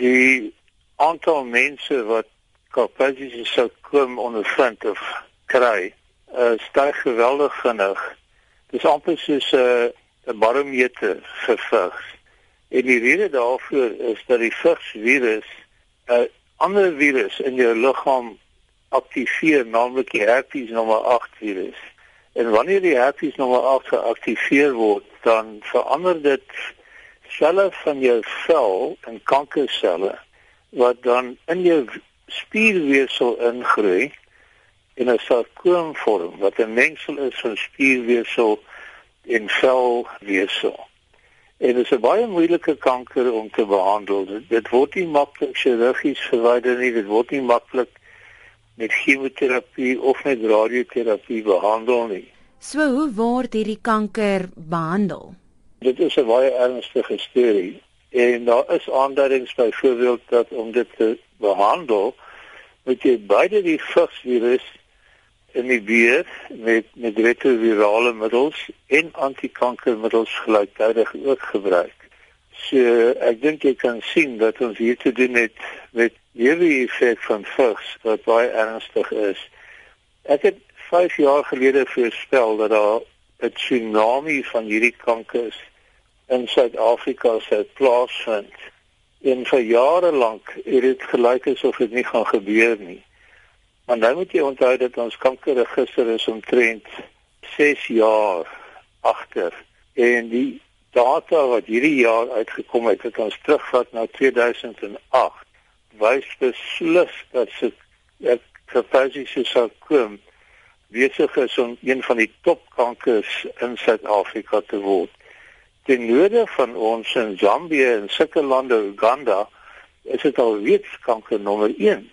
die aantal mense wat Kaapstadse sarkoom ondervind of kry, uh, styg geweldig vinnig. Dit is amper soos 'n uh, barometer vir vigs. En die rede daarvoor is dat die vigsvirus 'n uh, ander virus in jou liggaam aktiveer, naamlik die herpes nommer 8 virus. En wanneer die herpes nommer 8 geaktiveer word, dan verander dit selle van jou vel in kankerselle wat dan in jou spierweefsel ingroei in 'n sarkoom vorm wat 'n mengsel is van spierweefsel en velweefsel. En dit is 'n baie moeilike kanker om te behandel. Dit, dit word nie maklik chirurgies verwyder nie, dit word nie maklik met chemoterapie of met radioterapie behandel nie. So hoe word hierdie kanker behandel? Dit is 'n baie ernstige storie en daar is aanduidings byvoorbeeld dat om dit te behandel moet jy beide die vigsvirus in die beer met met retrovirale middels en antikankermiddels gelyktydig ook gebruik. So ek dink jy kan sien dat ons hier te doen het met hierdie effek van vigs wat baie ernstig is. Ek het 5 jaar gelede voorspel dat daar 'n tsunami van hierdie kankers in Suid-Afrika sou plaasvind. En vir jare lank het dit gelyk asof dit nie gaan gebeur nie. Maar nou moet jy onthou dat ons kankerregister is omtrent 6 jaar agter en die data wat hierdie jaar uitgekom het, het ons terugvat na 2008, wys beslis dat se kapasiteit sou kom besig is om een van die topkankers in Suid-Afrika te word ten noorde van ons in Zambië en sulke lande Uganda is dit al reeds kanker nommer 1